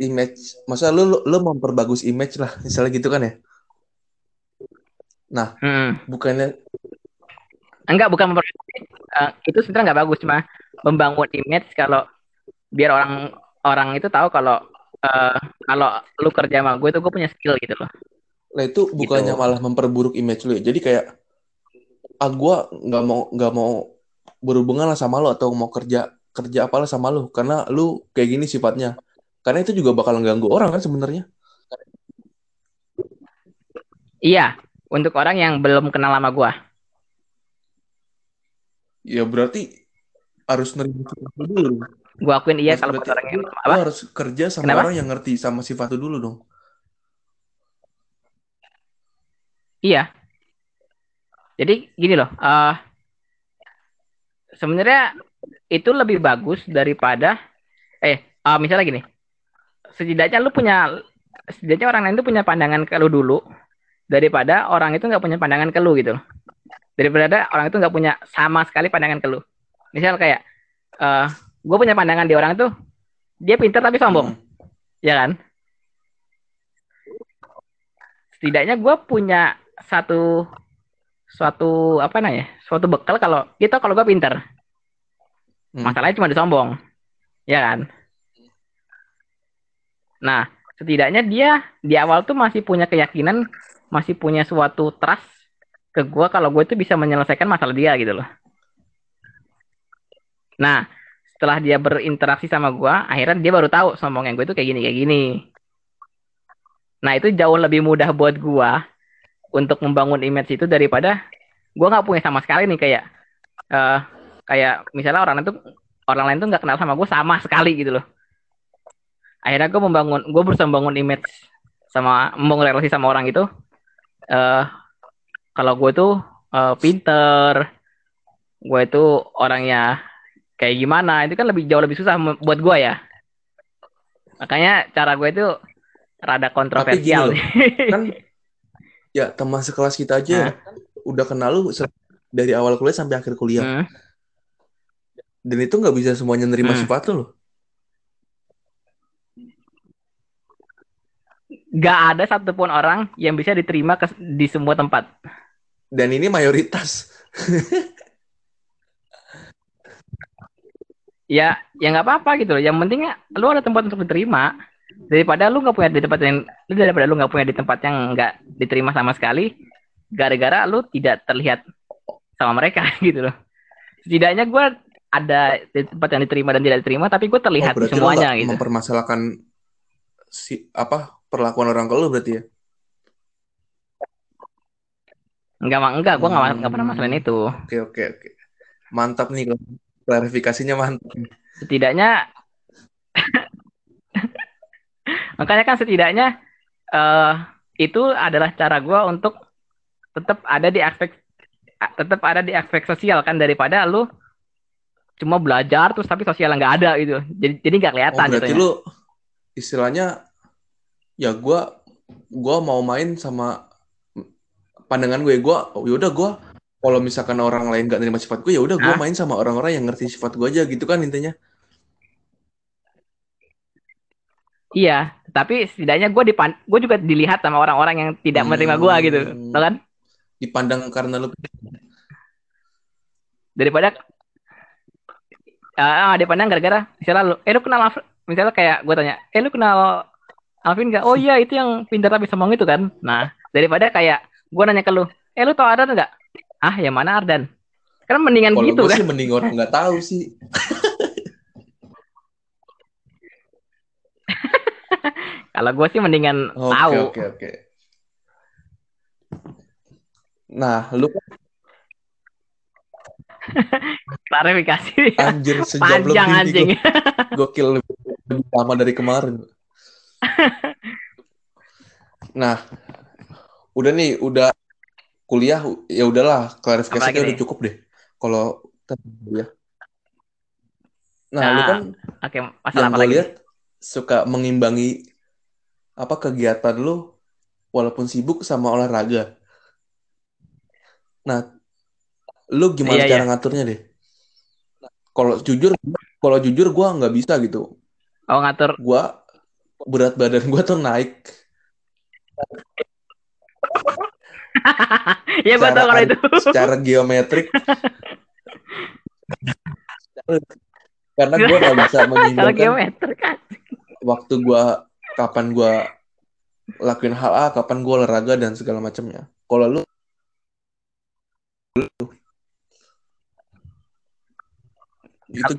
image masa lu, lu lu memperbagus image lah misalnya gitu kan ya nah Hmm. bukannya Enggak, bukan memper eh, itu sebenarnya nggak bagus cuma membangun image kalau biar orang orang itu tahu kalau eh, kalau lu kerja sama gue tuh gue punya skill gitu loh. Nah itu bukannya Gitu. malah memperburuk image lu ya. Jadi kayak ah gua nggak mau nggak mau berhubungan lah sama lu atau mau kerja kerja apalah sama lu karena lu kayak gini sifatnya. Karena itu juga bakal ganggu orang kan sebenarnya. Iya, untuk orang yang belum kenal sama gue. Ya berarti harus nerima sifat lu dulu. Gue akuin iya Harus kalau buat orang yang apa? harus kerja sama Kenapa? orang yang ngerti sama sifat lu dulu dong. Iya. Jadi gini loh, eh sebenarnya itu lebih bagus daripada eh eh, misalnya gini, setidaknya lu punya setidaknya orang lain tuh punya pandangan ke lu dulu daripada orang itu nggak punya pandangan ke lu gitu loh. Daripada orang itu nggak punya sama sekali pandangan ke lu. Misal kayak eh gue punya pandangan di orang itu dia pintar tapi sombong, Hmm. ya kan? Setidaknya gue punya satu suatu apa namanya suatu bekal kalau tahu kalau gue pintar Hmm. masalahnya cuma disombong ya kan nah setidaknya dia di awal tuh masih punya keyakinan masih punya suatu trust ke gue kalau gue tuh bisa menyelesaikan masalah dia gitu loh. Nah setelah dia berinteraksi sama gue akhirnya dia baru tahu sombongnya gue tuh kayak gini kayak gini. Nah itu jauh lebih mudah buat gue untuk membangun image itu daripada gue nggak punya sama sekali nih kayak eh kayak misalnya orang itu orang lain tuh nggak kenal sama gue sama sekali gitu loh akhirnya gue membangun gue berusaha membangun image sama membangun relasi sama orang itu eh kalau gue tuh eh, pinter gue itu orangnya kayak gimana itu kan lebih jauh lebih susah buat gue ya makanya cara gue itu rada kontroversial loh, Kan ya teman sekelas kita aja udah kenal lu dari awal kuliah sampai akhir kuliah. Hmm. Dan itu nggak bisa semuanya nerima Hmm. sifat lu loh. Gak ada satupun orang yang bisa diterima ke- di semua tempat. Dan ini mayoritas. Ya, ya nggak apa-apa gitu loh. Yang penting lu ada tempat untuk diterima daripada lu nggak punya di tempat yang lu daripada lu nggak punya di tempat yang nggak diterima sama sekali gara-gara lu tidak terlihat sama mereka gitu loh. Setidaknya gue ada di tempat yang diterima dan tidak diterima tapi gue terlihat oh, semuanya nggak gitu. mempermasalahkan si apa perlakuan orang ke lu berarti ya? Enggak, enggak, gue nggak nggak pernah masalahin itu. Oke oke oke. Mantap nih klarifikasinya mantap. setidaknya makanya kan setidaknya eh itu adalah cara gue untuk tetap ada di aspek tetap ada di aspek sosial kan daripada lu cuma belajar terus tapi sosial nggak ada gitu jadi jadi nggak Oh kelihatan berarti gitu lu istilahnya ya gua gua mau main sama pandangan gue gua oh, yaudah gua kalau misalkan orang lain gak nerima sifat gue ya udah gua Hah? main sama orang-orang yang ngerti sifat gue aja gitu kan intinya. iya tapi setidaknya gue dipan gue juga dilihat sama orang-orang yang tidak menerima gue gitu Hmm. tau kan Dipandang karena lu daripada ah dipandang gara-gara misalnya lu eh lu kenal misalnya kayak gue tanya eh lu kenal Alvin nggak oh iya itu yang pintar tapi sombong itu kan nah daripada kayak gue nanya ke lu eh lu tau Ardan nggak ah yang mana Ardan kan mendingan kalau gitu gue kan sih mending orang nggak tahu sih. kalau gue sih mendingan Oke tahu oke oke. Nah, lu kan klarifikasi anjir sejam panjang lebih anjing. Gokil lebih lama dari kemarin. Nah, udah nih, udah kuliah, ya udahlah, klarifikasi Apalagi kayak udah cukup deh. Kalau kuliah. Nah, Nah, lu kan oke masalah yang apa gue lagi lihat suka mengimbangi apa kegiatan lu walaupun sibuk sama olahraga. Nah, lu gimana Iya, cara ngaturnya deh? Kalau jujur, kalau jujur gue nggak bisa gitu. Oh ngatur. Gue berat badan gue tuh naik. ya gue tau kalau itu. Secara geometrik. karena gue nggak bisa menyimpulkan waktu gue kapan gue lakuin hal A, kapan gue olahraga dan segala macamnya. Kalau lu itu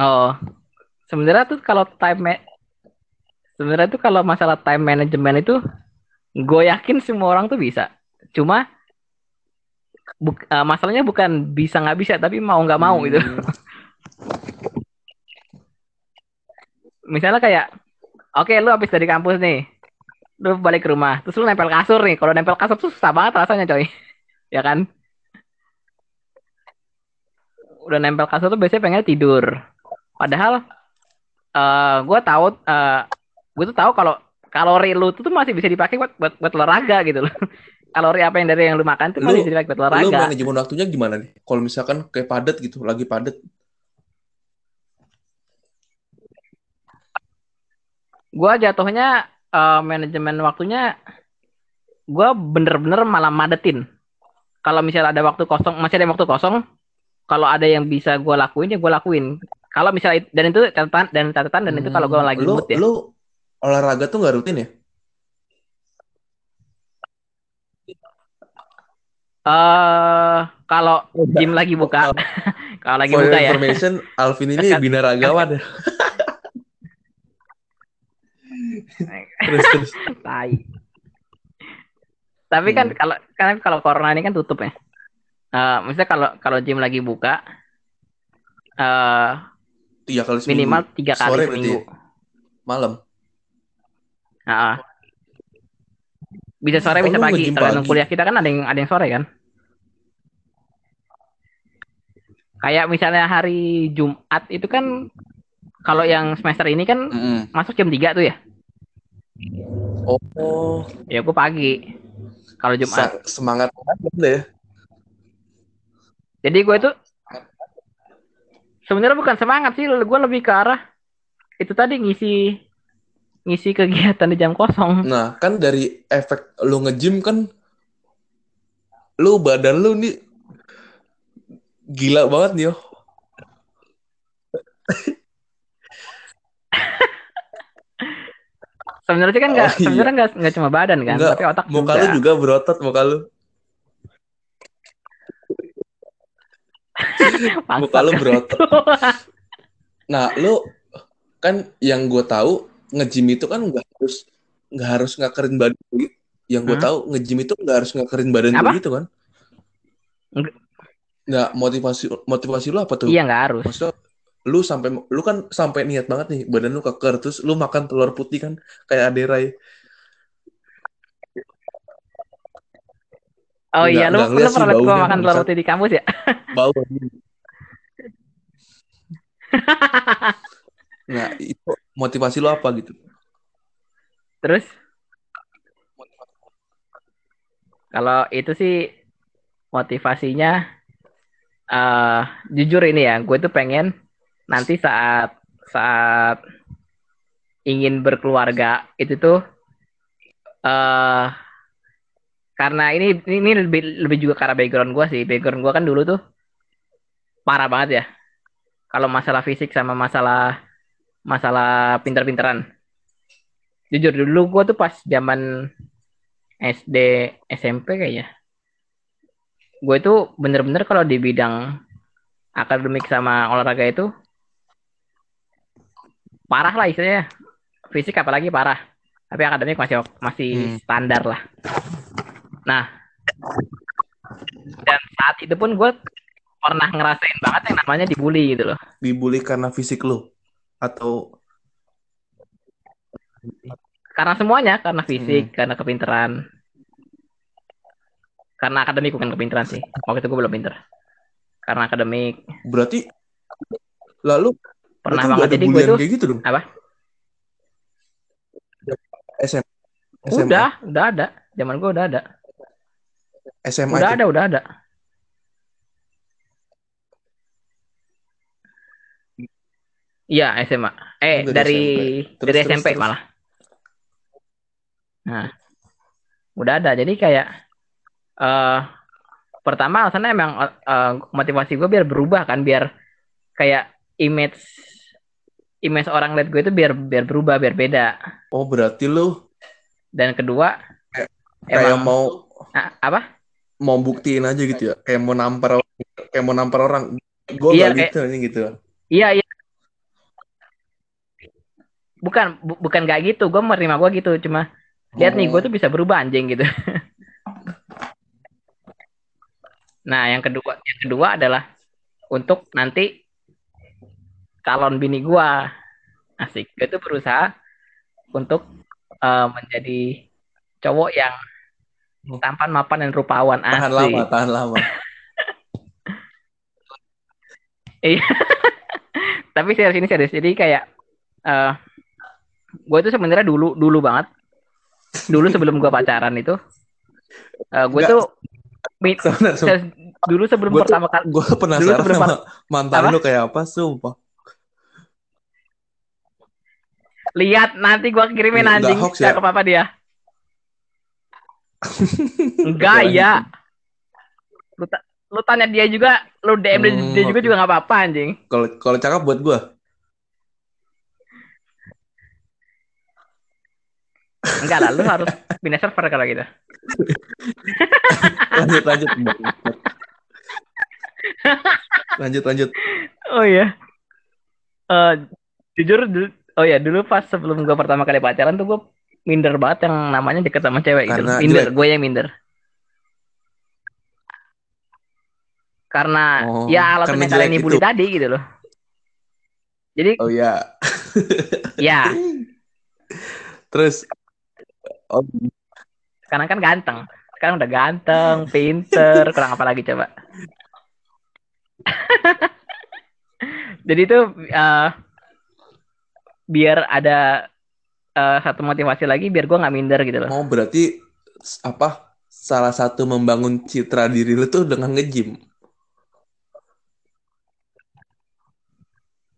oh sebenarnya tuh kalau time sebenarnya tuh kalau masalah time management itu gue yakin semua orang tuh bisa cuma bu, uh, masalahnya bukan bisa nggak bisa tapi mau nggak mau gitu. hmm. gitu misalnya kayak oke okay, lu habis dari kampus nih lu balik ke rumah terus lu nempel kasur nih kalau nempel kasur tuh susah banget rasanya coy ya kan udah nempel kasur tuh biasanya pengen tidur. Padahal uh, eh, gue tahu uh, eh, gue tuh tahu kalau kalori lu tuh, tuh masih bisa dipakai buat buat, buat olahraga gitu loh. kalori apa yang dari yang lu makan tuh lu, masih bisa dipakai buat olahraga. Lu manajemen waktunya gimana nih? Kalau misalkan kayak padat gitu, lagi padat. Gue jatuhnya uh, manajemen waktunya gue bener-bener malah madetin. Kalau misalnya ada waktu kosong, masih ada waktu kosong, kalau ada yang bisa gue lakuin ya gue lakuin kalau misalnya dan itu catatan dan catatan dan hmm, itu kalau gue lagi lu, mood ya lu olahraga tuh nggak rutin ya Eh uh, kalau gym lagi buka, kalau lagi For buka ya. information, Alvin ini binaragawan ya. terus terus. Tai. Tapi kan hmm. kalau kan kalau corona ini kan tutup ya uh, misalnya kalau kalau gym lagi buka uh, tiga kali seminggu. minimal tiga kali Sore seminggu malam uh, bisa sore oh, bisa pagi. Tergantung kuliah kita kan ada yang ada yang sore kan? Kayak misalnya hari Jumat itu kan kalau yang semester ini kan mm -hmm. masuk jam 3 tuh ya? Oh. Ya aku pagi. Kalau Jumat. Semangat banget ya. Jadi gue itu sebenarnya bukan semangat sih, gue lebih ke arah itu tadi ngisi ngisi kegiatan di jam kosong. Nah, kan dari efek lu nge-gym kan lu badan lu nih gila banget nih, sebenarnya kan nggak oh, iya. sebenarnya nggak nggak cuma badan kan, Enggak, tapi otak muka juga. lu juga berotot muka lu. Muka lu berotot. nah, lu kan yang gue tahu nge-gym itu kan nggak harus nggak harus ngakerin badan yang gue hmm? tahu nge-gym itu nggak harus ngakerin badan gitu kan. Nggak motivasi motivasi lu apa tuh? Iya nggak harus. Maksudnya lu sampai lu kan sampai niat banget nih badan lu keker terus lu makan telur putih kan kayak aderai Oh iya, lu, lu pernah gua makan telur roti di kampus ya? Bau. nah, itu motivasi lu apa gitu? Terus? Kalau itu sih motivasinya uh, jujur ini ya, gue tuh pengen nanti saat saat ingin berkeluarga itu tuh uh, karena ini ini lebih lebih juga karena background gue sih background gue kan dulu tuh parah banget ya kalau masalah fisik sama masalah masalah pinter-pinteran jujur dulu gue tuh pas zaman SD SMP kayaknya gue itu bener-bener kalau di bidang akademik sama olahraga itu parah lah istilahnya fisik apalagi parah tapi akademik masih masih hmm. standar lah Nah, dan saat itu pun gue pernah ngerasain banget yang namanya dibully gitu loh. Dibully karena fisik lo? Atau? Karena semuanya, karena fisik, hmm. karena kepinteran. Karena akademik bukan kepinteran sih. Waktu itu gue belum pinter. Karena akademik. Berarti lalu pernah banget jadi gue tuh kayak gitu dong. Apa? SM, SMA. Udah, udah ada. Zaman gue udah ada. SMA udah ada udah ada Iya SMA. Eh dari dari SMP. Terus, dari terus, SMP terus. malah. Nah, udah ada. Jadi kayak eh pertama alasannya emang eh, motivasi gue biar berubah kan, biar kayak image image orang lihat gue itu biar biar berubah, biar beda. Oh, berarti lu Dan kedua kayak emang mau ah, apa? mau buktiin aja gitu ya. Kayak mau nampar kayak mau nampar orang. Gue Iya, gak kayak- gitu gitu. Iya iya. Bukan bu- bukan gak gitu. Gue menerima gue gitu. Cuma lihat nih gue Oh. tuh bisa berubah anjing gitu. nah yang kedua yang kedua adalah untuk nanti calon bini gue asik. Gue tuh berusaha untuk eh, menjadi cowok yang tampan mapan dan rupawan tahan asik. lama, tahan lama. Iya. Tapi serius ini serius. Jadi kayak eh gue itu sebenarnya dulu dulu banget. Dulu sebelum gue pacaran itu eh gue tuh mi- Sebenarnya, serius, dulu sebelum Gua tuh- pertama kali gue penasaran Dulu sama mantan Apa? lu kayak apa, sumpah. lihat nanti gue kirimin Nggak anjing hoax ya? ke apa dia. Enggak ya. Lu, ta- lu tanya dia juga, lu DM dia- Hmm, dia juga oke. juga nggak apa-apa anjing. Kalau kalau cakep buat gue. Enggak lah, lu harus pindah server kalau gitu. Lanjut, lanjut. lanjut, lanjut. Oh iya. Eh jujur dulu, oh ya dulu pas sebelum gue pertama kali pacaran tuh gue minder banget yang namanya deket sama cewek gitu. Karena Minder, jelek. gue yang minder. Karena Oh, ya alasan karena yang kalian jelek dibully itu. tadi gitu loh. Jadi Oh iya. ya Terus oh, sekarang kan ganteng. Sekarang udah ganteng, pinter, kurang apa lagi coba. Jadi itu eh, biar ada eh, satu motivasi lagi biar gue nggak minder gitu loh. oh berarti apa? Salah satu membangun citra diri lu tuh dengan nge-gym.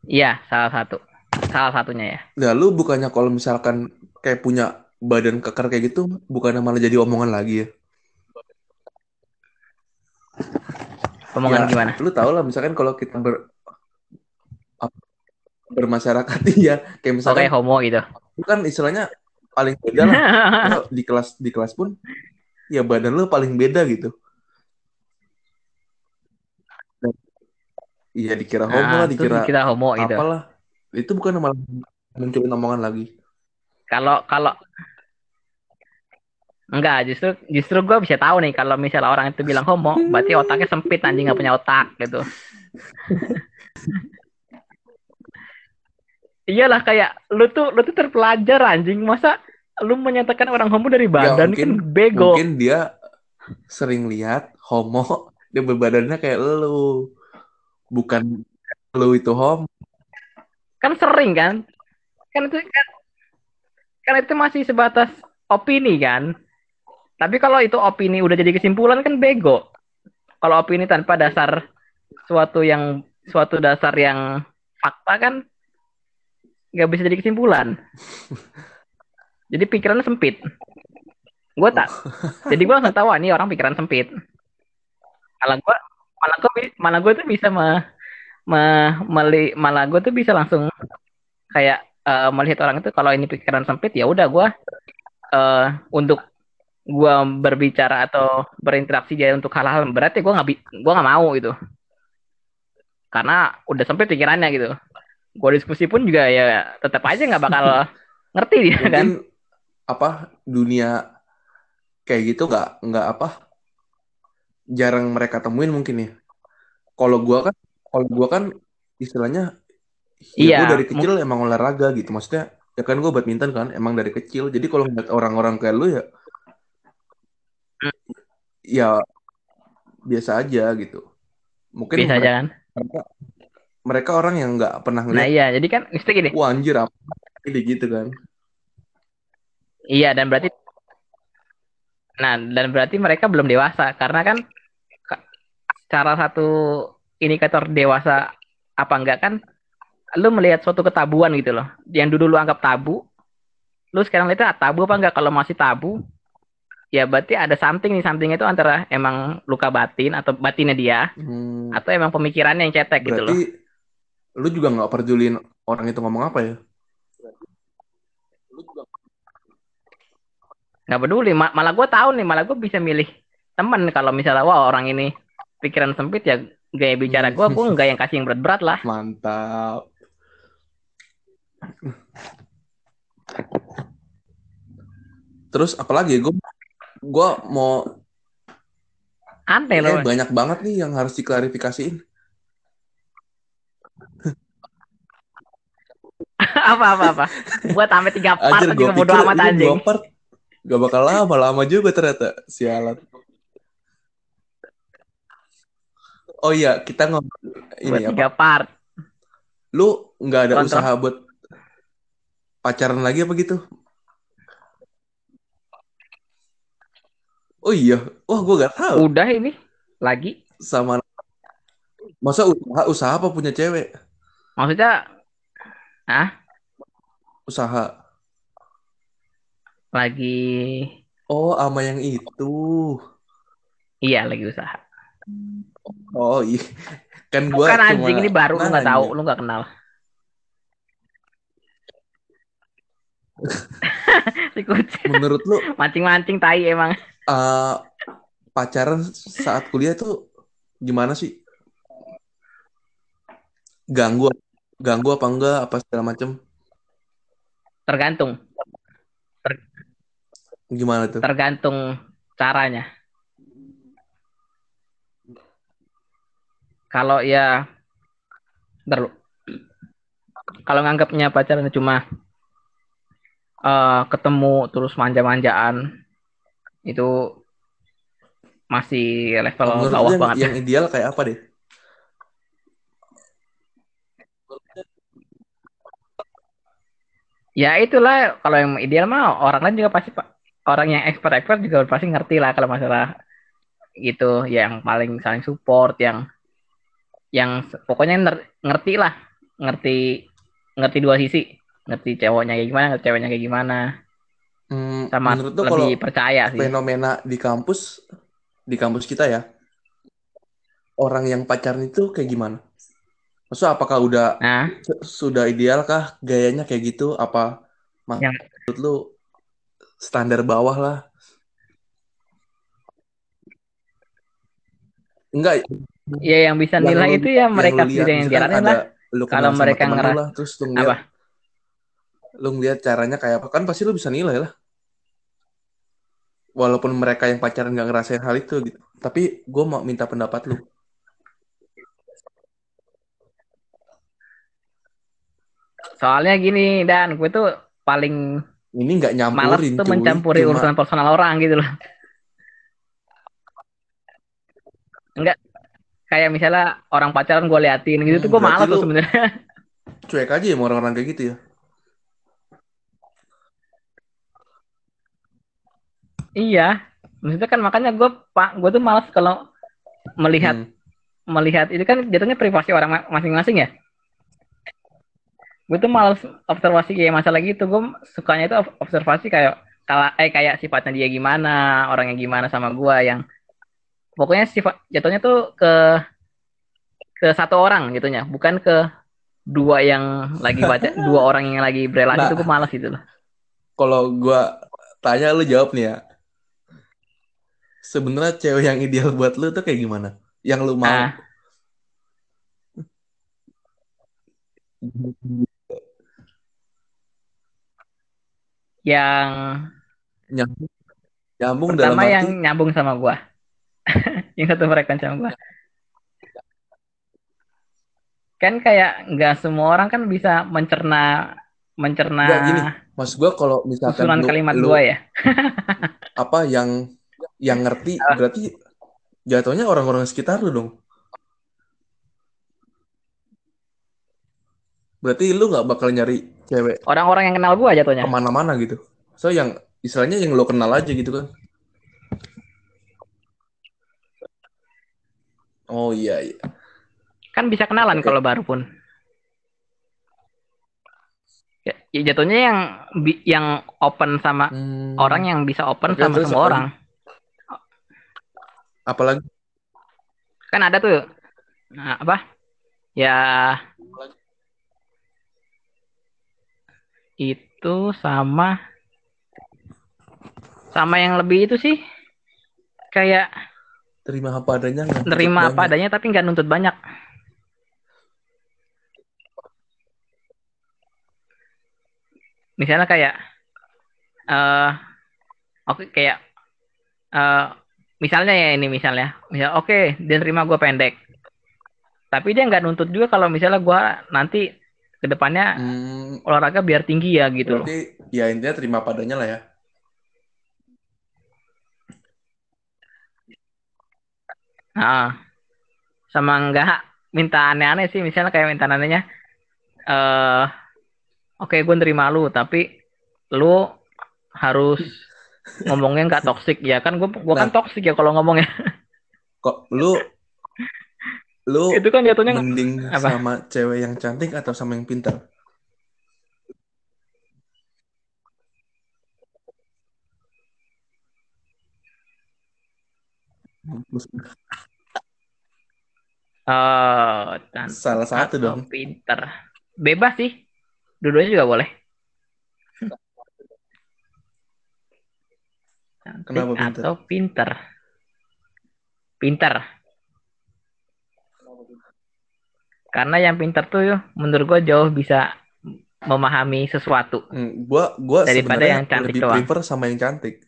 Iya, salah satu. Salah satunya ya. Nah, lu bukannya kalau misalkan kayak punya badan kekar kayak gitu, bukannya malah jadi omongan lagi ya? Omongan Ya, gimana? Lu tau lah, misalkan kalau kita ber bermasyarakat ya, kayak Oke, misalkan homo gitu. lu kan istilahnya paling beda lah. Di kelas di kelas pun ya badan lu paling beda gitu. Iya dikira homo Nah, lah, dikira kita homo gitu. apalah. Itu bukan malah munculin omongan lagi. Kalau kalau enggak, justru justru gue bisa tahu nih kalau misalnya orang itu bilang homo, berarti otaknya sempit anjing nggak punya otak gitu. Iyalah kayak lu tuh lu tuh terpelajar anjing masa lu menyatakan orang homo dari badan mungkin- kan bego. Mungkin dia sering lihat homo, dia berbadannya kayak lu. Bukan lu itu homo. Kan sering kan? Kan itu kan kan itu masih sebatas opini kan. Tapi kalau itu opini udah jadi kesimpulan kan bego. Kalau opini tanpa dasar suatu yang suatu dasar yang fakta kan nggak bisa jadi kesimpulan. Jadi pikirannya sempit. Gue tak. Jadi gue langsung tahu "Wah, ini orang pikiran sempit. Malah gue malah gue malah gue tuh bisa me, me- meli- malah gue tuh bisa langsung kayak eh, melihat orang itu kalau ini pikiran sempit ya udah gue eh untuk gue berbicara atau berinteraksi dia untuk hal-hal berat ya gue nggak gue nggak mau gitu karena udah sempit pikirannya gitu gue diskusi pun juga ya tetap aja nggak bakal ngerti dia kan Mungkin apa dunia kayak gitu nggak nggak apa jarang mereka temuin mungkin ya. Kalau gua kan kalau gua kan istilahnya ya Iya, gua dari kecil emang olahraga gitu. Maksudnya ya kan gua badminton kan emang dari kecil. Jadi kalau ngeliat orang-orang kayak lu ya ya biasa aja gitu. Mungkin bisa aja kan? mereka, mereka orang yang nggak pernah nah ngeliat iya jadi kan mesti gini. Wah anjir apa ini? gitu kan. Iya dan berarti Nah, dan berarti mereka belum dewasa karena kan ka- salah satu indikator dewasa apa enggak kan lu melihat suatu ketabuan gitu loh. Yang dulu lu anggap tabu lu sekarang lihat ah, tabu apa enggak? Kalau masih tabu ya berarti ada something nih something itu antara emang luka batin atau batinnya dia Hmm, atau emang pemikirannya yang cetek gitu loh berarti lu juga nggak pedulin orang itu ngomong apa ya? nggak peduli Ma- malah gue tahu nih malah gue bisa milih temen kalau misalnya wah orang ini pikiran sempit ya gaya bicara gue gue nggak yang kasih yang berat-berat lah Mantap. Terus apalagi gue gue mau aneh eh, loh banyak banget nih yang harus diklarifikasiin. apa apa apa buat sampai tiga part Anjir, juga bodo amat anjing dua part gak bakal lama, lama juga ternyata. Sialan. Oh iya, kita ngomong buat ini apa? tiga part Lu nggak ada usaha buat pacaran lagi apa gitu? Oh iya, wah gue gak tahu. Udah ini lagi. Sama masa usaha usaha apa punya cewek? maksudnya Usaha. lagi. Oh, ama yang itu. iya lagi usaha. Oh iya, kan gue bukan anjing ini baru lu nggak tahu lu nggak kenal. Menurut lu? Mancing-mancing tai emang eh, pacaran saat kuliah tuh gimana sih? Ganggu, ganggu apa enggak? Apa segala macem? tergantung Gimana tuh? tergantung caranya kalau ya Bentar lu. kalau nganggapnya pacaran cuma eh, ketemu terus manja-manjaan itu masih level Menurut bawah yang, banget yang ideal kayak apa deh? ya itulah kalau yang ideal mah orang lain juga pasti Pak. orang yang expert expert juga pasti ngerti lah kalau masalah gitu. Yang paling saling support yang yang pokoknya ngerti lah. Ngerti ngerti dua sisi. Ngerti cowoknya kayak gimana ngerti ceweknya kayak gimana Hmm, sama menurut lu kalau lebih percaya sih fenomena di kampus, di kampus kita ya, orang yang pacaran itu kayak gimana? Maksudnya apakah udah nah sudah ideal kah gayanya kayak gitu? Apa Yang- menurut lu standar bawah lah? Enggak, ya yang bisa yang nilai itu ya mereka sendiri yang jalanin lah Kalau mereka temen lu ngeras- lah, terus lu ngeliat, apa lu ngeliat caranya kayak apa kan pasti lu bisa nilai lah. Walaupun mereka yang pacaran nggak ngerasain hal itu gitu. Tapi gue mau minta pendapat lu. soalnya gini dan gue tuh paling Ini nggak malas nyampurin, tuh cuy. mencampuri Cuma- urusan personal orang gitu loh enggak kayak misalnya orang pacaran gue liatin gitu tuh Hmm, gue berarti malas tuh sebenarnya cuek aja ya sama orang-orang kayak gitu ya. Iya maksudnya kan makanya gue pak gue tuh malas kalau melihat Hmm. melihat itu kan jatuhnya privasi orang ma- masing-masing ya gue tuh males observasi kayak masalah gitu gue sukanya itu ob- observasi kayak kalau eh kayak sifatnya dia gimana orangnya gimana sama gue yang pokoknya sifat jatuhnya tuh ke ke satu orang gitunya bukan ke dua yang lagi baca dua orang yang lagi berelasi Nah. itu gue malas gitu loh Kalau gua tanya lu jawab nih ya. Sebenarnya cewek yang ideal buat lu tuh kayak gimana? Yang lu mau? nah yang Nyambung, nyambung dalam pertama arti yang nyambung sama gue yang satu frekuensi sama gue kan kayak nggak semua orang kan bisa mencerna mencerna Nggak, gini, Mas gua kalau misalkan susunan lu, kalimat lu gue ya. apa yang yang ngerti berarti jatuhnya orang-orang sekitar lu dong. Berarti lu nggak bakal nyari cewek orang-orang yang kenal gue jatuhnya ke mana-mana gitu. So yang istilahnya yang lo kenal aja gitu kan. Oh iya iya. kan bisa kenalan Oke. kalau baru pun Ya, ya jatuhnya yang yang open sama Hmm, orang yang bisa open Oke, sama semua orang. Apalagi Kan ada tuh nah, apa? Ya itu sama sama yang lebih itu sih kayak terima apa adanya nggak nerima apa banyak. adanya tapi nggak nuntut banyak. Misalnya kayak eh oke kayak eh misalnya ya ini misalnya. Misal oke dia nerima gue pendek. Tapi dia nggak nuntut juga kalau misalnya gue nanti ke depannya Hmm, olahraga biar tinggi ya gitu loh. Berarti ya intinya terima padanya lah ya. Nah sama nggak minta aneh-aneh sih. Misalnya kayak minta anehnya eh oke gue nerima lu tapi lu harus ngomongnya nggak toksik ya. Kan gue gua kan Nah. toksik ya kalau ngomongnya. Kok lu lu itu kan jatuhnya mending apa? sama cewek yang cantik atau sama yang pintar? Cantik salah satu dong. pinter bebas sih. Dua-duanya juga boleh cantik Kenapa pinter? atau pinter? Pinter. Karena yang pinter tuh menurut gue jauh bisa memahami sesuatu Hmm, gua gua Daripada sebenarnya yang cantik lebih doang. prefer sama yang cantik.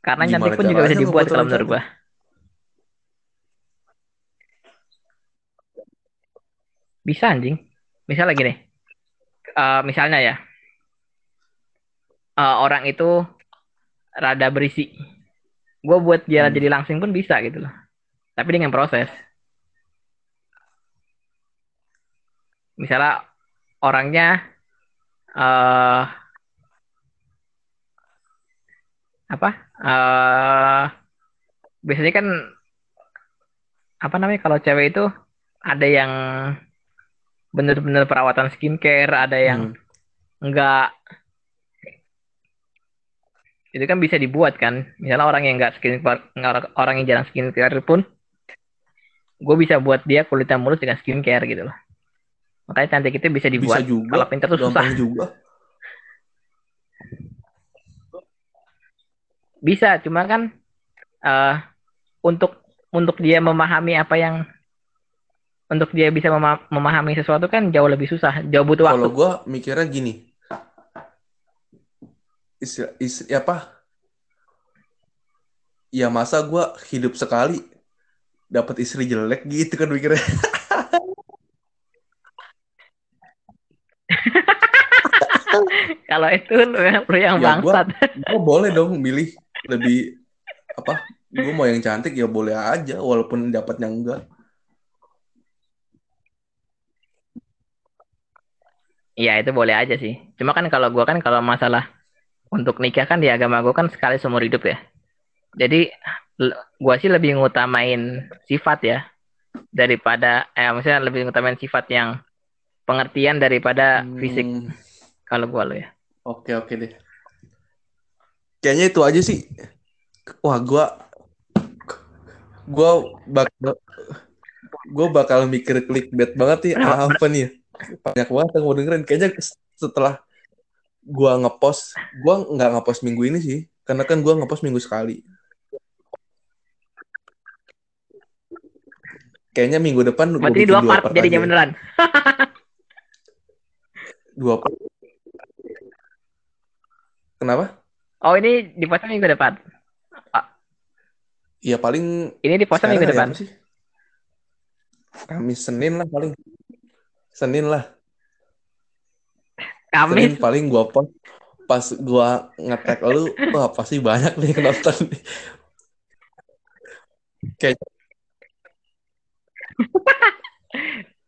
Karena Gimana cantik pun juga bisa dibuat kalau menurut gue bisa anjing. Misalnya gini Eh, misalnya ya. Eh, orang itu rada berisi gue buat dia Hmm. jadi langsing pun bisa gitu loh. Tapi dengan proses misalnya orangnya eh apa? Eh biasanya kan apa namanya kalau cewek itu ada yang bener-bener perawatan skincare ada yang Hmm. enggak itu kan bisa dibuat kan. Misalnya orang yang enggak skincare orang yang jarang skincare pun gue bisa buat dia kulitnya mulus dengan skincare gitu loh. Makanya cantik itu bisa bisa dibuat. juga. Kalau pintar tuh susah. Juga. Bisa cuma kan eh untuk untuk dia memahami apa yang untuk dia bisa mema- memahami sesuatu kan jauh lebih susah jauh butuh waktu. Kalau gua mikirnya gini. Istri, istri apa? Ya masa gua hidup sekali dapat istri jelek gitu kan mikirnya. Kalau itu lu, lu yang Ya, bangsat. gua boleh dong milih lebih apa? Gua mau yang cantik ya boleh aja walaupun dapatnya enggak Iya itu boleh aja sih. Cuma kan kalau gua kan kalau masalah untuk nikah kan di agama gua kan sekali seumur hidup ya. Jadi gua sih lebih ngutamain sifat ya. Daripada eh maksudnya lebih ngutamain sifat yang pengertian daripada fisik Hmm, kalau gua lo ya. oke oke deh. Kayaknya itu aja sih. Wah gua gua bakal gua bakal mikir clickbait banget nih. Apa nih banyak banget yang mau dengerin kayaknya setelah gua ngepost gua nggak ngepost minggu ini sih karena kan gua ngepost minggu sekali kayaknya minggu depan gua Berarti bikin dua part jadinya aja. beneran. dua part kenapa Oh ini di post minggu depan. ya paling Ini di post minggu hari depan. sih Kamis Senin lah paling Senin lah Senin Kamis. paling gua post pas gua nge-tag lu wah pasti banyak nih yang nonton. Kayak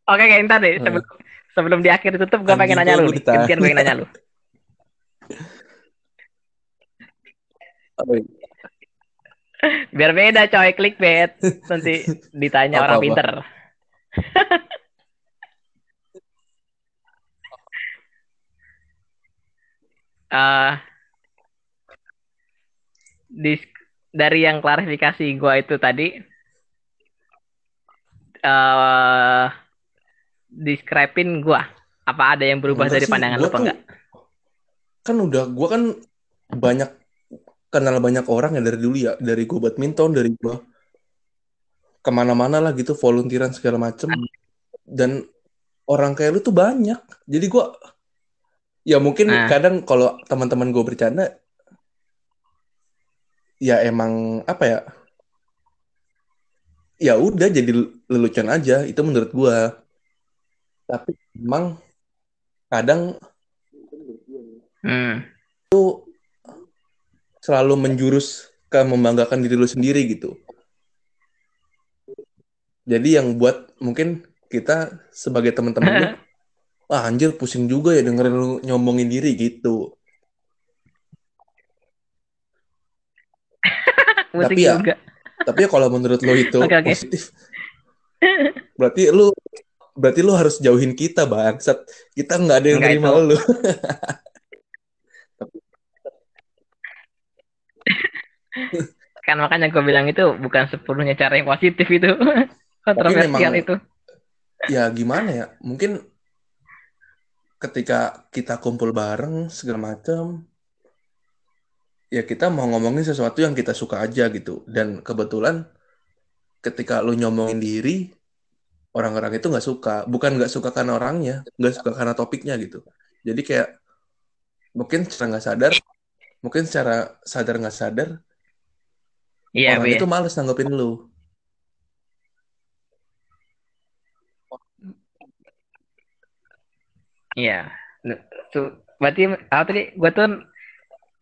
Oke kayak ntar deh Hmm. sebelum sebelum di akhir tutup gua pengen Anjing, nanya gua- lu. Gantian gue nanya lu. Biar beda coy clickbait. Nanti ditanya orang Apa-apa? pinter. Eh, dis- dari yang klarifikasi gua itu tadi eh describe-in gua. Apa ada yang berubah Enggak dari sih, pandangan lu apa tuh enggak? kan udah gua kan banyak kenal banyak orang ya dari dulu ya dari gua badminton dari gua ke mana-mana lah gitu volunteeran segala macem dan orang kayak lu tuh banyak jadi gua ya mungkin Nah. kadang kalau teman-teman gue bercanda ya emang apa ya ya udah jadi lelucon aja itu menurut gua tapi emang kadang Hmm. selalu menjurus ke membanggakan diri lu sendiri gitu. Jadi yang buat mungkin kita sebagai teman-teman wah anjir pusing juga ya dengerin lu nyombongin diri gitu. Tapi ya, juga. Tapi ya kalau menurut lu itu Oke, oke. positif, berarti lu berarti lu harus jauhin kita bangsat. Kita nggak ada yang Nggak terima itu. lu. Kan makanya gue bilang itu bukan sepenuhnya cara yang positif itu. Kontroversial memang- itu. ya gimana ya? Mungkin ketika kita kumpul bareng segala macam, ya kita mau ngomongin sesuatu yang kita suka aja gitu. Dan kebetulan ketika lu nyomongin diri, orang-orang itu nggak suka. Bukan nggak suka karena orangnya, nggak suka karena topiknya gitu. Jadi kayak mungkin secara nggak sadar, mungkin secara sadar nggak sadar, Iya, orang Bi. itu males nanggepin lu. Iya. Tuh, berarti apa tadi? Gue tuh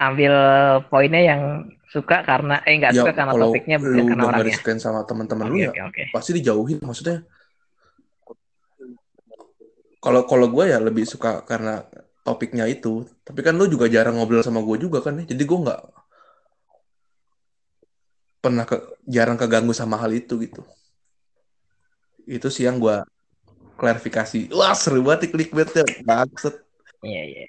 ambil poinnya yang suka karena eh nggak Ya suka karena kalau topiknya bukan lu karena orangnya. disukain sama teman-teman lu Oke, ya oke. pasti dijauhin maksudnya kalau kalau gue ya lebih suka karena topiknya itu tapi kan lu juga jarang ngobrol sama gue juga kan ya jadi gue nggak pernah ke, jarang keganggu sama hal itu gitu itu sih yang gue klarifikasi. Wah seru banget clickbaitnya. Maksud Iya, iya.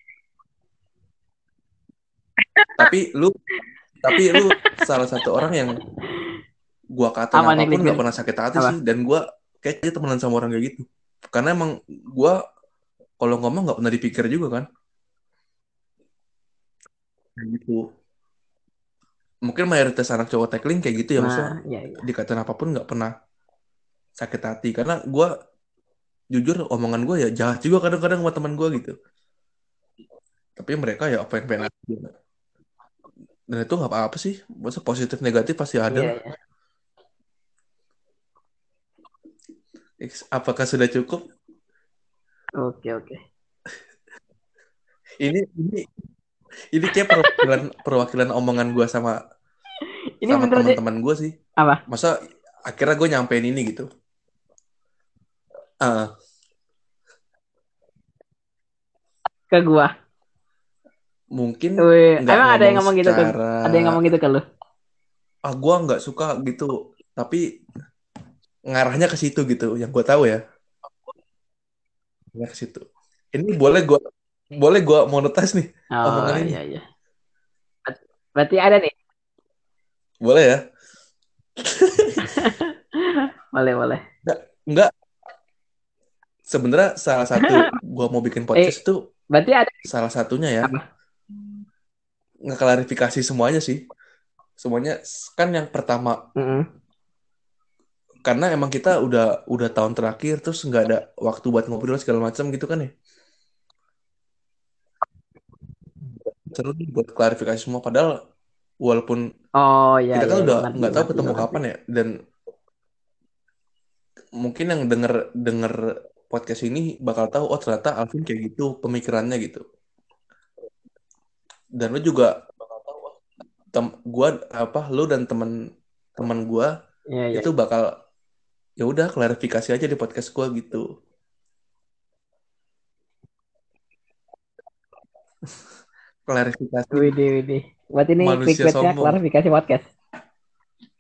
tapi lu tapi lu salah satu orang yang gua kata Apa nih, apa pun nggak pernah sakit hati Apa? sih. Dan gua kayaknya temenan sama orang kayak gitu. Karena emang gua kalau ngomong nggak pernah dipikir juga kan. Gitu. Mungkin mayoritas anak cowok tackling kayak gitu ya maksudnya. Nah, iya, iya. dikatain apa pun nggak pernah sakit hati. Karena gua jujur omongan gua ya jahat juga kadang-kadang sama teman gua gitu tapi mereka ya apa yang pengen aja. dan itu nggak apa-apa sih masa positif negatif pasti ada Iya, lah. iya. X, apakah sudah cukup Oke, oke. ini ini ini kayak perwakilan perwakilan omongan gua sama Ini sama teman-teman gua sih Apa? masa akhirnya gue nyampein ini gitu Ah, Ke gua. mungkin Wih, nggak emang ada yang ngomong gitu ke ada yang ngomong gitu ke lu? ah gue nggak suka gitu tapi ngarahnya ke situ gitu yang gue tahu ya ya ke situ ini boleh gue boleh gue monetize nih Oh, iya, iya. Berarti ada nih. boleh ya Boleh, boleh. Enggak. Sebenarnya salah satu gua mau bikin podcast itu Berarti ada salah satunya ya. Apa? Ngeklarifikasi semuanya sih. Semuanya kan yang pertama Mm-mm. karena emang kita udah udah tahun terakhir terus nggak ada waktu buat ngobrol segala macam gitu kan ya. Seru nih buat klarifikasi semua padahal walaupun Oh, iya, kita kan iya, udah nggak tahu ketemu kapan ya dan mungkin yang denger denger podcast ini bakal tahu oh ternyata Alvin kayak gitu pemikirannya gitu. Dan lu juga tem gua apa lu dan temen teman gua ya, ya. itu bakal ya udah klarifikasi aja di podcast gua gitu. Klarifikasi. Widi Widi buat ini klarifikasi klarifikasi podcast?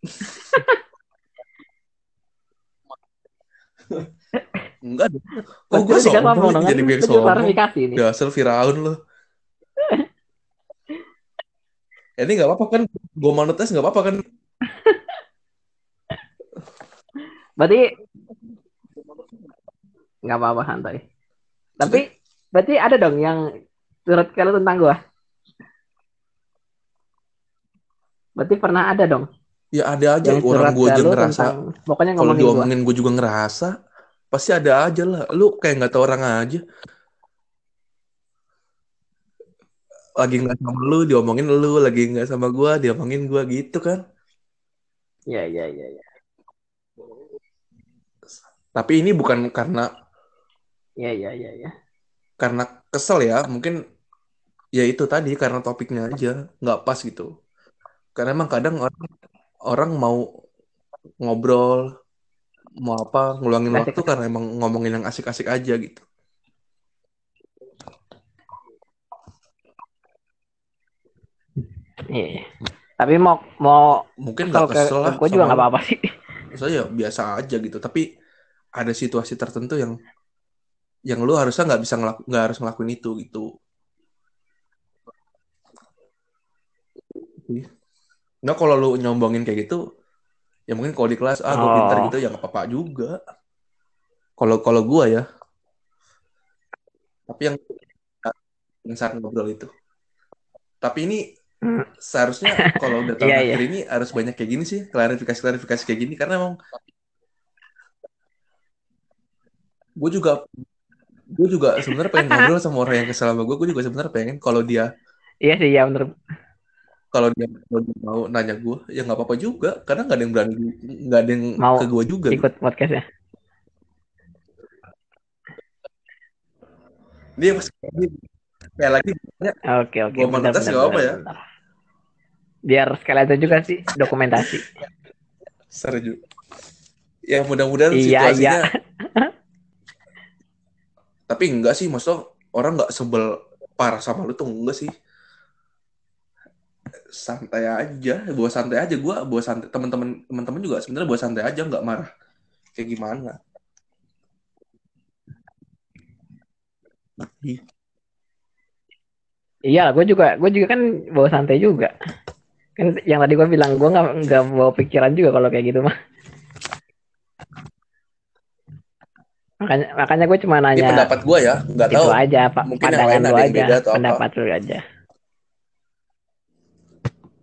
Enggak ada. Oh, gue juga sombong dong, jadi kan? Lu juga sombong. klarifikasi nih. Ya, asal Firaun lo. Ya, ini nggak apa-apa kan? Gue monetize nggak apa-apa kan? Berarti nggak apa-apa santai. Tapi berarti ada dong yang turut kalau tentang gua. Berarti pernah ada dong Ya ada aja yang orang gue aja ngerasa. tentang pokoknya Kalau diomongin gue juga ngerasa. Pasti ada aja lah. Lu kayak nggak tahu orang aja. Lagi nggak sama lu, diomongin lu. Lagi nggak sama gue, diomongin gue gitu kan. Iya iya iya. iya. Tapi ini bukan karena Iya iya iya iya. karena kesel ya. Mungkin ya itu tadi karena topiknya aja nggak pas gitu. Karena emang kadang orang orang mau ngobrol mau apa ngeluangin Asik. waktu karena emang ngomongin yang asik-asik aja gitu. Iya. Tapi mau mau Mungkin nggak ke, kesel lah. gue juga nggak apa-apa sih. Saya biasa aja gitu. Tapi ada situasi tertentu yang yang lu harusnya nggak bisa ngelaku, nggak harus ngelakuin itu gitu. Nah kalau lu nyombongin kayak gitu, ya mungkin kalau di kelas ah gue pintar Oh. gitu ya nggak apa-apa juga. Kalau kalau gua ya, tapi yang yang saat ngobrol itu. Tapi ini Hmm. seharusnya kalau udah tahun Iya, akhir ini harus banyak kayak gini sih klarifikasi-klarifikasi kayak gini karena emang gue juga gue juga sebenarnya pengen ngobrol sama orang yang kesel sama gue gue juga sebenarnya pengen kalau dia Iya sih ya bener. Kalau dia, kalau dia mau nanya gue ya nggak apa-apa juga karena nggak ada yang berani nggak ada yang Mau ke gue juga Ikut podcastnya. dia pas kayak lagi ya, Oke oke. Monetas benar, nggak apa ya? Biar sekalian itu juga sih dokumentasi. seru juga ya mudah-mudahan Iya, situasinya tapi enggak sih maksudnya orang nggak sebel parah sama lu tuh enggak sih santai aja bawa santai aja gue bawa santai teman-teman teman-teman juga sebenarnya bawa santai aja nggak marah kayak gimana Iya, gue juga, gue juga kan bawa santai juga. Kan yang tadi gue bilang gue nggak nggak bawa pikiran juga kalau kayak gitu mah. Makanya makanya gue cuma ini nanya pendapat gue ya nggak tahu aja, pak mungkin yang pandangan lain lu ada yang aja, beda atau apa. pendapat lu aja.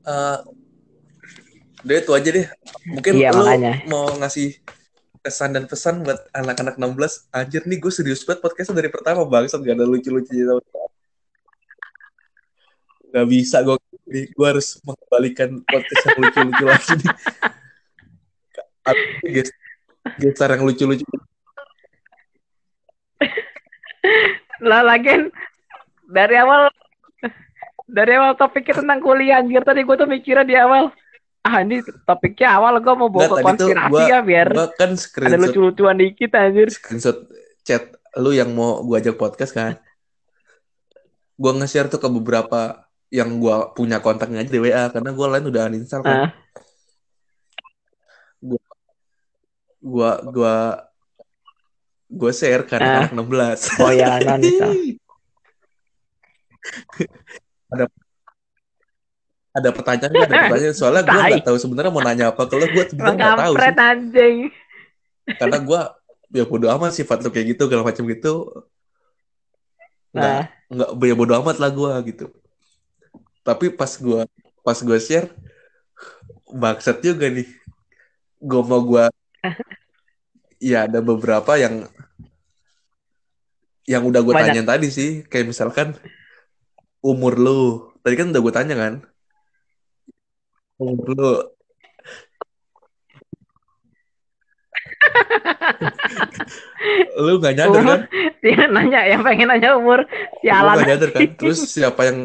Eh, udah itu aja deh. Mungkin Iya, lu makanya. mau ngasih kesan dan pesan buat anak-anak 16 anjir nih gue serius banget podcastnya dari pertama bangsat. Gak ada lucu-lucunya Gak bisa gue gue harus mengembalikan podcast yang lucu-lucu lagi nih. Yang lucu-lucu. Lah lagian dari awal dari awal topiknya tentang kuliah anjir tadi gue tuh mikirnya di awal ah ini topiknya awal gue mau bawa ke tuh konspirasi gua- ya biar gue kan ada lucu-lucuan dikit anjir. screenshot chat lu yang mau gue ajak podcast kan gue nge-share tuh ke beberapa yang gue punya kontaknya aja di WA karena gue lain udah uninstall kan Ah. gua gua gua share ke Ah. anak 16 Oh ya non bisa. ada pertanyaan nggak? ada pertanyaan soalnya gue nggak tahu sebenarnya mau nanya apa. Ke lo gue sebenarnya nggak tahu sih. anjing. karena gue ya bodo amat sifat lo kayak gitu segala macam gitu. Nggak Nah, nggak ya bodo amat lah gue gitu. Tapi pas gue pas gue share bangsat juga nih. Gue mau gue ya ada beberapa yang yang udah gue tanyain tadi sih. Kayak misalkan umur lu. Tadi kan udah gue tanya kan? Umur lu. Lu gak nyadar Umur? kan? Dia nanya yang pengen nanya umur lu sialan. gak nyadar kan? Terus siapa yang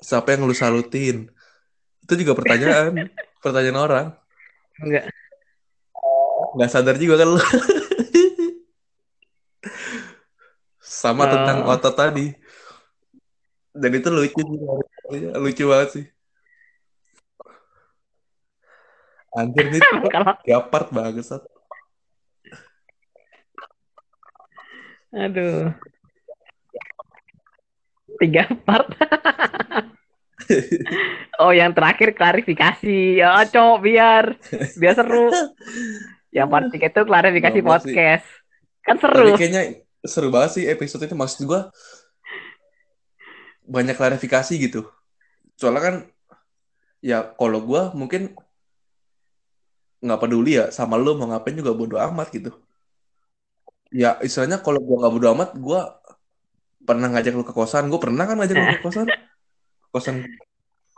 siapa yang lu salutin? Itu juga pertanyaan. Pertanyaan orang. Enggak. nggak sadar juga kan lu? Sama Oh. tentang otot tadi dan itu lucu lucu banget sih anjir nih part banget Sat. Aduh. Tiga part. oh, yang terakhir klarifikasi. Ya, cowok biar biar seru. Yang part tiga itu klarifikasi podcast. Kan Tapi seru. kayaknya seru banget sih episode itu maksud gua banyak klarifikasi gitu. Soalnya kan ya kalau gua mungkin nggak peduli ya sama lu mau ngapain juga bodo amat gitu. Ya istilahnya kalau gua nggak bodo amat, gua pernah ngajak lu ke kosan. Gua pernah kan ngajak lu ke kosan. Kosan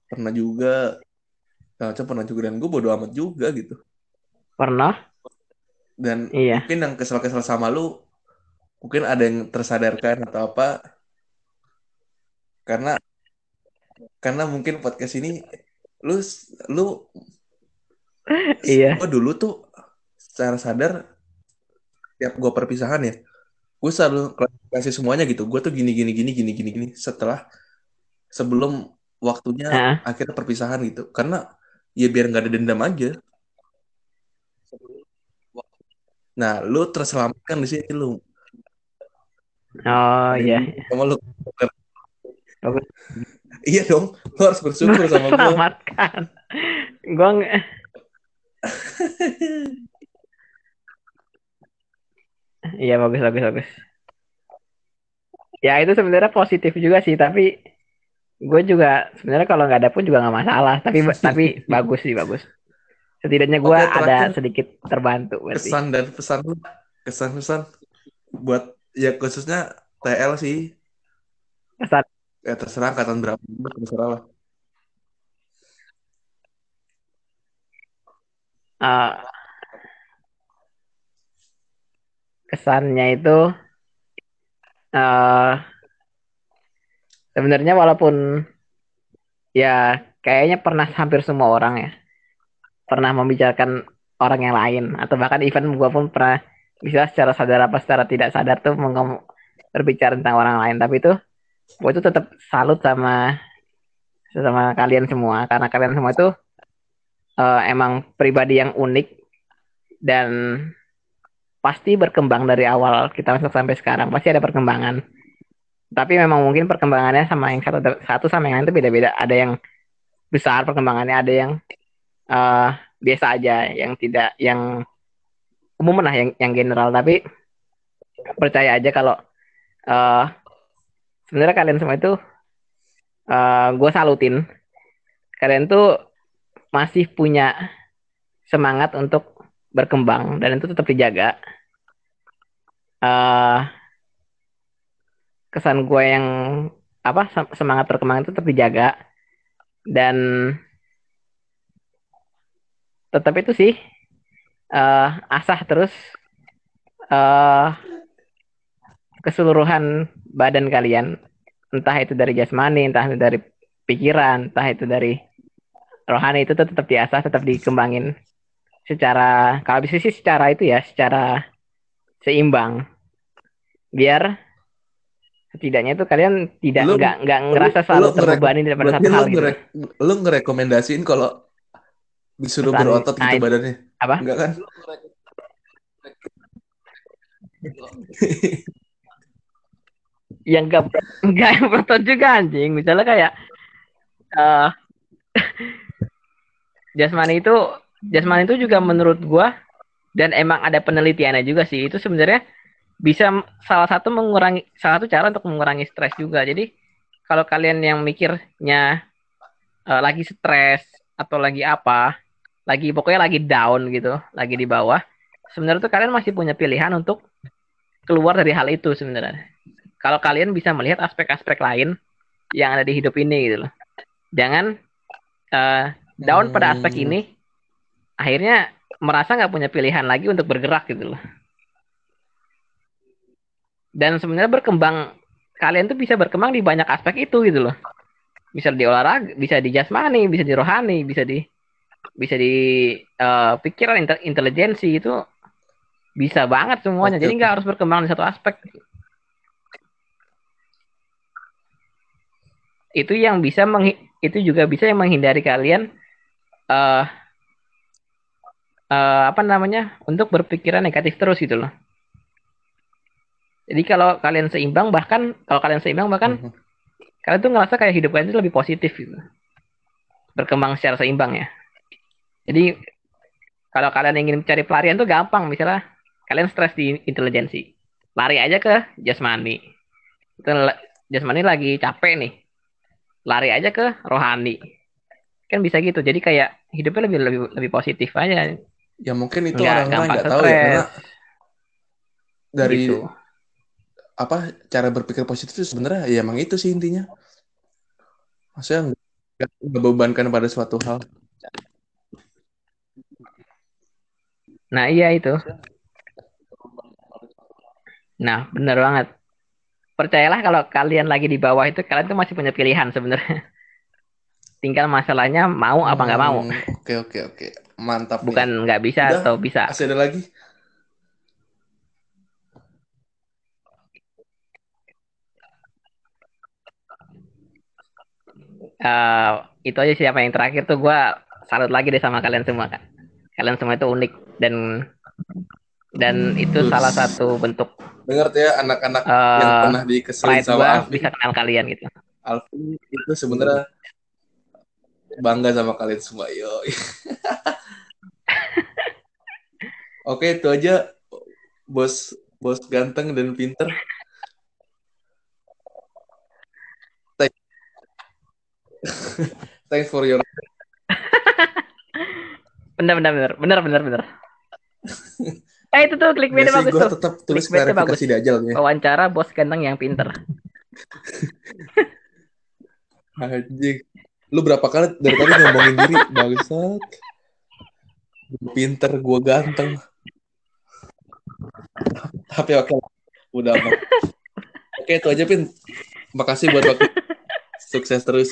pernah juga. Nah, pernah juga dan gue bodo amat juga gitu. Pernah? Dan Iya. mungkin yang kesel-kesel sama lu mungkin ada yang tersadarkan atau apa karena karena mungkin podcast ini lu lu Iya. gue dulu tuh secara sadar tiap gue perpisahan ya gue selalu klarifikasi semuanya gitu gue tuh gini gini gini gini gini gini setelah sebelum waktunya Heeh. akhirnya perpisahan gitu karena ya biar nggak ada dendam aja nah lu terselamatkan di sini lu Oh iya. sama lu. iya dong lu harus bersyukur sama gue Selamatkan. Gua nge- Iya bagus bagus bagus. Ya itu sebenarnya positif juga sih, tapi gue juga sebenarnya kalau nggak ada pun juga nggak masalah. Tapi tapi bagus sih bagus. Setidaknya gue Oke, ada sedikit terbantu berarti. kesan dan pesan lu kesan-pesan buat ya khususnya TL sih Kesan. Ya terserah angkatan berapa terserah lah. Eh, kesannya itu eh sebenarnya walaupun ya kayaknya pernah hampir semua orang ya pernah membicarakan orang yang lain atau bahkan even gue pun pernah bisa secara sadar apa secara tidak sadar tuh berbicara tentang orang lain tapi itu gue tuh tetap salut sama sama kalian semua. Karena kalian semua itu eh, emang pribadi yang unik dan pasti berkembang dari awal kita masuk sampai sekarang. Pasti ada perkembangan. Tapi memang mungkin perkembangannya sama yang satu satu sama yang lain itu beda-beda. Ada yang besar perkembangannya ada yang eh, biasa aja yang tidak yang umum lah yang yang general. Tapi percaya aja kalau eh, sebenarnya kalian semua itu gue salutin. Kalian tuh masih punya semangat untuk berkembang dan itu tetap dijaga. Eh kesan gue yang apa sem- semangat perkembangan itu tetap dijaga. Dan tetap itu sih eh asah terus eh keseluruhan badan kalian entah itu dari jasmani entah itu dari pikiran entah itu dari rohani itu tuh tetap diasah tetap dikembangin secara kalau bisa sih secara itu ya secara seimbang. Biar setidaknya itu kalian tidak Lu- nggak nggak ngerasa lu- selalu lu terbebani daripada satu lu, hal gitu. ngere- lu ngerekomendasiin kalau disuruh Pesan- berotot gitu itu- badannya? apa? enggak kan yang enggak yang berotot juga anjing. Misalnya kayak eh jasmani itu jasmani itu juga menurut gua dan emang ada penelitiannya juga sih itu sebenarnya bisa salah satu mengurangi salah satu cara untuk mengurangi stres juga. Jadi kalau kalian yang mikirnya eh, lagi stres atau lagi apa lagi pokoknya lagi down gitu lagi di bawah sebenarnya tuh kalian masih punya pilihan untuk keluar dari hal itu sebenarnya kalau kalian bisa melihat aspek-aspek lain yang ada di hidup ini gitu loh. Jangan eh, down pada aspek Hmm. ini, akhirnya merasa nggak punya pilihan lagi untuk bergerak gitu loh. Dan sebenarnya berkembang, kalian tuh bisa berkembang di banyak aspek itu gitu loh. Bisa di olahraga, bisa di jasmani, bisa di rohani, bisa di bisa di eh, pikiran, inte- intelijensi itu bisa banget semuanya. Jadi nggak harus berkembang di satu aspek. Itu yang bisa menghi- itu juga bisa yang menghindari kalian eh eh, apa namanya untuk berpikiran negatif terus gitu loh Jadi kalau kalian seimbang bahkan kalau kalian seimbang bahkan Mhm. kalian tuh ngerasa kayak hidup kalian itu lebih positif gitu. Berkembang secara seimbang ya. Jadi kalau kalian ingin mencari pelarian tuh gampang misalnya kalian stres di intelijensi. Lari aja ke jasmani. Itu jasmani lagi capek nih. Lari aja ke rohani. Kan bisa gitu. Jadi kayak hidupnya lebih lebih lebih positif aja. Ya mungkin itu Nggak orang-orang nggak tahu ya karena dari Gitu. apa cara berpikir positif itu sebenarnya ya emang itu sih intinya. Maksudnya nggak nggak bebankan pada suatu hal. Nah, iya itu. Nah, bener banget. Percayalah kalau kalian lagi di bawah itu kalian tuh masih punya pilihan sebenarnya. Tinggal masalahnya mau apa nggak mau. Hmm, Oke oke oke. Mantap nih. Bukan nggak bisa Udah. atau bisa. Masih ada lagi? Eh, itu aja siapa yang terakhir tuh gue salut lagi deh sama kalian semua kan. Kalian semua itu unik dan dan itu Terus. salah satu bentuk Dengar tuh ya anak-anak eh yang pernah dikeselin sama Alvin. bisa kenal kalian gitu. Alvin itu sebenarnya bangga sama kalian semua. Yo. Oke, itu aja bos bos ganteng dan pinter. Thank- Thanks for your Bener bener bener bener bener bener. Eh itu tuh Biasanya bagus gue tuh. tetap tulis klarifikasi dajal nih. Wawancara bos ganteng yang pinter. Anjing. Lu berapa kali dari tadi ngomongin diri bangsat. Pinter, gue ganteng. Tapi oke. Udah aman. Oke, itu aja Pin. Makasih buat waktu. Sukses terus.